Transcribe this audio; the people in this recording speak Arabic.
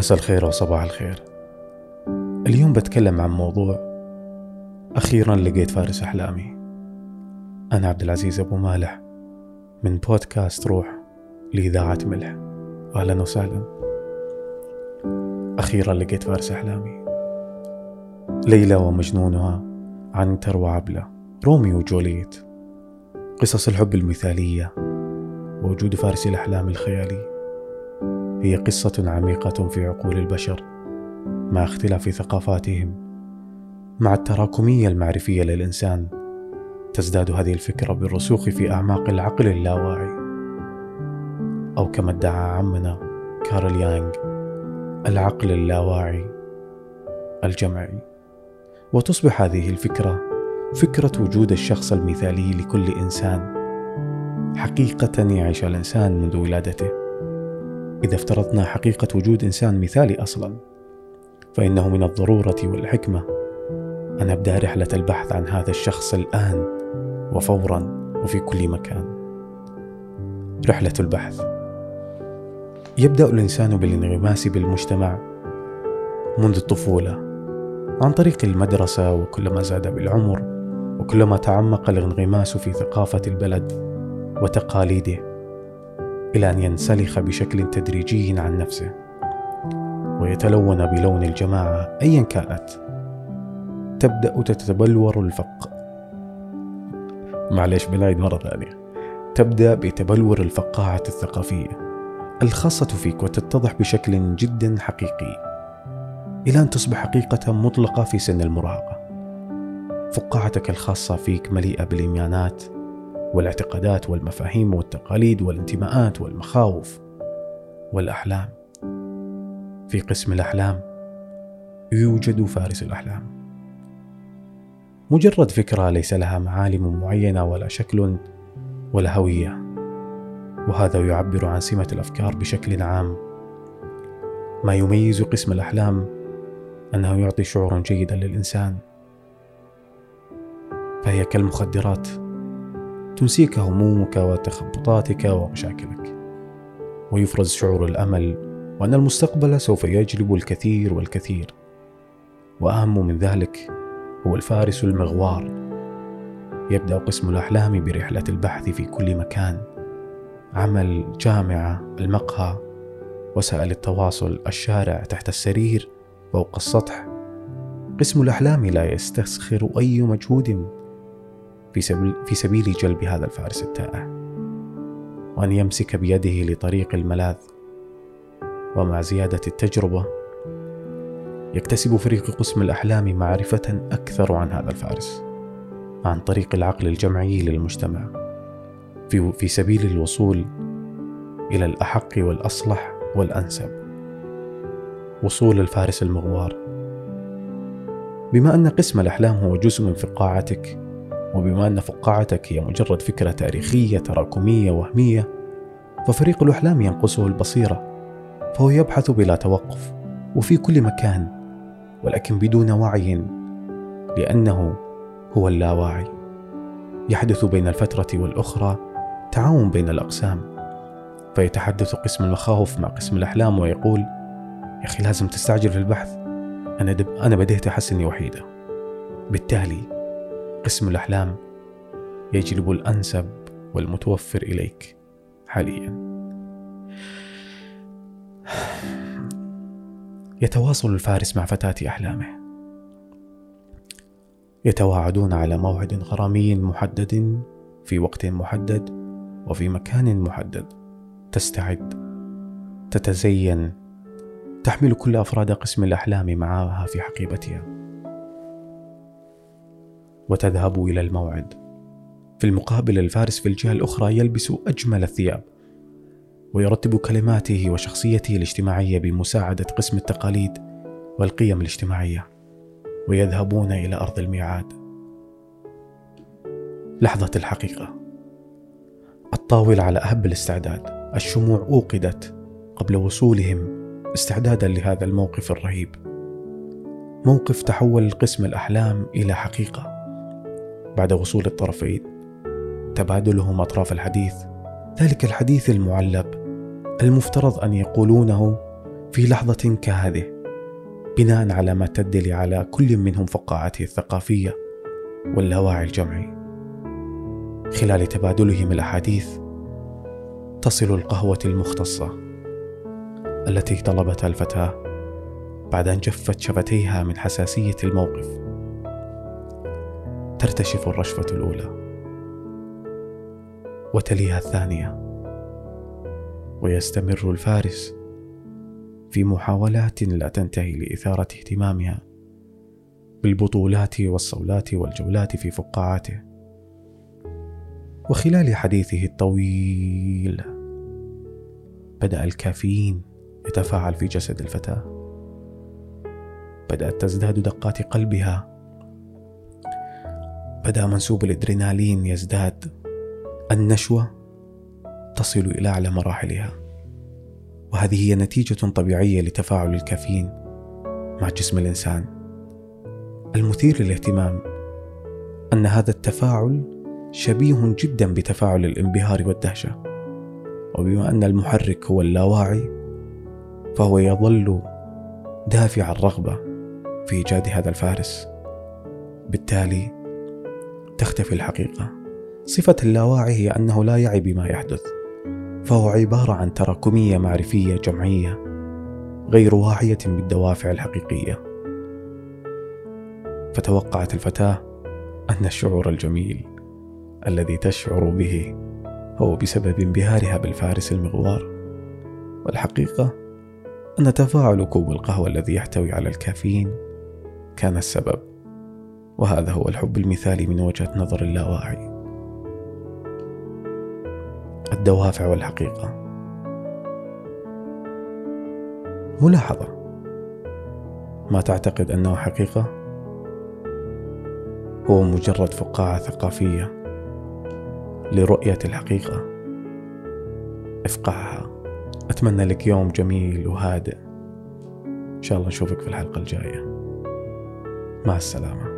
مساء الخير وصباح الخير. اليوم بتكلم عن موضوع أخيرا لقيت فارس أحلامي. أنا عبد العزيز أبو مالح من بودكاست روح لإذاعة ملح. أهلا وسهلا. أخيرا لقيت فارس أحلامي. ليلى ومجنونها عنتر وعبلة روميو وجوليت قصص الحب المثالية ووجود فارس الأحلام الخيالي. هي قصة عميقة في عقول البشر مع اختلاف ثقافاتهم مع التراكمية المعرفية للإنسان تزداد هذه الفكرة بالرسوخ في أعماق العقل اللاواعي. أو كما ادعى عمنا كارل يانغ العقل اللاواعي الجمعي. وتصبح هذه الفكرة فكرة وجود الشخص المثالي لكل إنسان حقيقة يعيش الإنسان منذ ولادته. إذا افترضنا حقيقة وجود إنسان مثالي أصلا فإنه من الضرورة والحكمة أن أبدأ رحلة البحث عن هذا الشخص الآن وفورا وفي كل مكان. رحلة البحث. يبدأ الإنسان بالانغماس بالمجتمع منذ الطفولة عن طريق المدرسة وكلما زاد بالعمر وكلما تعمق الانغماس في ثقافة البلد وتقاليده. إلى أن ينسلخ بشكل تدريجي عن نفسه ويتلون بلون الجماعة أيا كانت. تبدأ تتبلور الفق. معليش بنعيد مرة ثانية. تبدأ بتبلور الفقاعة الثقافية الخاصة فيك وتتضح بشكل جدا حقيقي. إلى أن تصبح حقيقة مطلقة في سن المراهقة. فقاعتك الخاصة فيك مليئة بالإيمانات والاعتقادات والمفاهيم والتقاليد والانتماءات والمخاوف والأحلام. في قسم الأحلام يوجد فارس الأحلام. مجرد فكرة ليس لها معالم معينة ولا شكل ولا هوية وهذا يعبر عن سمة الأفكار بشكل عام. ما يميز قسم الأحلام أنه يعطي شعورا جيدا للإنسان فهي كالمخدرات. تنسيك همومك وتخبطاتك ومشاكلك. ويفرز شعور الأمل وأن المستقبل سوف يجلب الكثير والكثير. وأهم من ذلك هو الفارس المغوار. يبدأ قسم الأحلام برحلة البحث في كل مكان. عمل جامعة المقهى. وسائل التواصل الشارع تحت السرير فوق السطح. قسم الأحلام لا يستسخر أي مجهود. في سبيل, في سبيل جلب هذا الفارس التائه وأن يمسك بيده لطريق الملاذ. ومع زيادة التجربة يكتسب فريق قسم الأحلام معرفة أكثر عن هذا الفارس عن طريق العقل الجمعي للمجتمع. في, في سبيل الوصول إلى الأحق والأصلح والأنسب. وصول الفارس المغوار. بما أن قسم الأحلام هو جزء من فقاعتك وبما أن فقاعتك هي مجرد فكرة تاريخية تراكمية وهمية ففريق الأحلام ينقصه البصيرة فهو يبحث بلا توقف وفي كل مكان ولكن بدون وعي لأنه هو اللاواعي. يحدث بين الفترة والأخرى تعاون بين الأقسام فيتحدث قسم المخاوف مع قسم الأحلام ويقول يا أخي لازم تستعجل في البحث أنا دب أنا بديت احس اني وحيدة. بالتالي قسم الأحلام يجلب الأنسب والمتوفر إليك حاليا. يتواصل الفارس مع فتاة أحلامه. يتواعدون على موعد غرامي محدد في وقت محدد وفي مكان محدد. تستعد. تتزين. تحمل كل أفراد قسم الأحلام معها في حقيبتها. وتذهب إلى الموعد. في المقابل الفارس في الجهة الأخرى يلبس أجمل الثياب ويرتب كلماته وشخصيته الاجتماعية بمساعدة قسم التقاليد والقيم الاجتماعية ويذهبون إلى أرض الميعاد. لحظة الحقيقة. الطاولة على أهب الاستعداد. الشموع أوقدت قبل وصولهم استعدادا لهذا الموقف الرهيب. موقف تحول قسم الأحلام إلى حقيقة. بعد وصول الطرفين. تبادلهم اطراف الحديث. ذلك الحديث المعلب المفترض أن يقولونه في لحظة كهذه بناء على ما تدلي على كل منهم فقاعته الثقافية واللاواعي الجمعي. خلال تبادلهم الأحاديث تصل القهوة المختصة التي طلبتها الفتاة بعد أن جفت شفتيها من حساسية الموقف. ترتشف الرشفة الأولى وتليها الثانية ويستمر الفارس في محاولات لا تنتهي لإثارة اهتمامها بالبطولات والصولات والجولات في فقاعاته وخلال حديثه الطويل بدأ الكافيين يتفاعل في جسد الفتاة. بدأت تزداد دقات قلبها بدأ منسوب الإدرينالين يزداد. النشوة تصل إلى أعلى مراحلها. وهذه هي نتيجة طبيعية لتفاعل الكافيين مع جسم الإنسان. المثير للاهتمام أن هذا التفاعل شبيه جدا بتفاعل الانبهار والدهشة. وبما أن المحرك هو اللاواعي فهو يظل دافع الرغبة في إيجاد هذا الفارس. بالتالي تختفي الحقيقة. صفة اللاواعي هي أنه لا يعي بما يحدث فهو عبارة عن تراكمية معرفية جمعية غير واعية بالدوافع الحقيقية. فتوقعت الفتاة أن الشعور الجميل الذي تشعر به هو بسبب انبهارها بالفارس المغوار والحقيقة أن تفاعل كوب القهوة الذي يحتوي على الكافيين كان السبب. وهذا هو الحب المثالي من وجهة نظر اللاواعي. الدوافع والحقيقة. ملاحظة. ما تعتقد أنه حقيقة؟ هو مجرد فقاعة ثقافية لرؤية الحقيقة. افقعها أتمنى لك يوم جميل وهادئ. إن شاء الله نشوفك في الحلقة الجاية. مع السلامة.